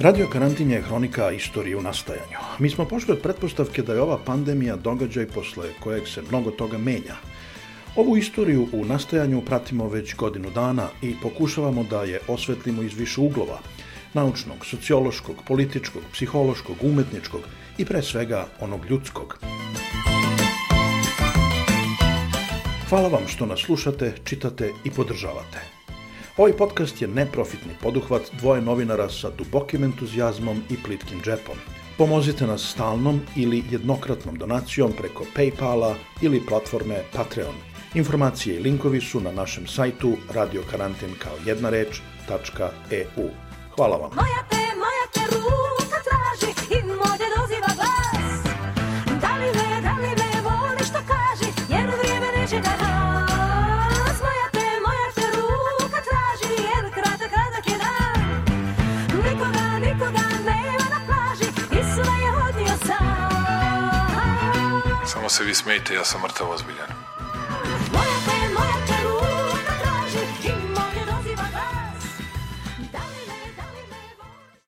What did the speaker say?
Radio karantin je hronika istorije u nastajanju. Mi smo pošli od pretpostavke da je ova pandemija događaj posle kojeg se mnogo toga menja. Ovu istoriju u nastajanju pratimo već godinu dana i pokušavamo da je osvetlimo iz više uglova, naučnog, sociološkog, političkog, psihološkog, umetničkog i pre svega onog ljudskog. Hvala vam što nas slušate, čitate i podržavate. Ovaj podcast je neprofitni poduhvat dvoje novinara sa dubokim entuzijazmom i plitkim džepom. Pomozite nas stalnom ili jednokratnom donacijom preko Paypala ili platforme Patreon. Informacije i linkovi su na našem sajtu radiokarantin kao jedna reč.eu. Hvala vam. Moja te, moja te ruka traži i moje doziva glas. Da li me, da li me voliš to kaži, jer vrijeme neće da nas. Nikoga, nikoga nema na plaži i sve je odnio sam. Samo se vi smijte, ja sam mrtav ozbiljan.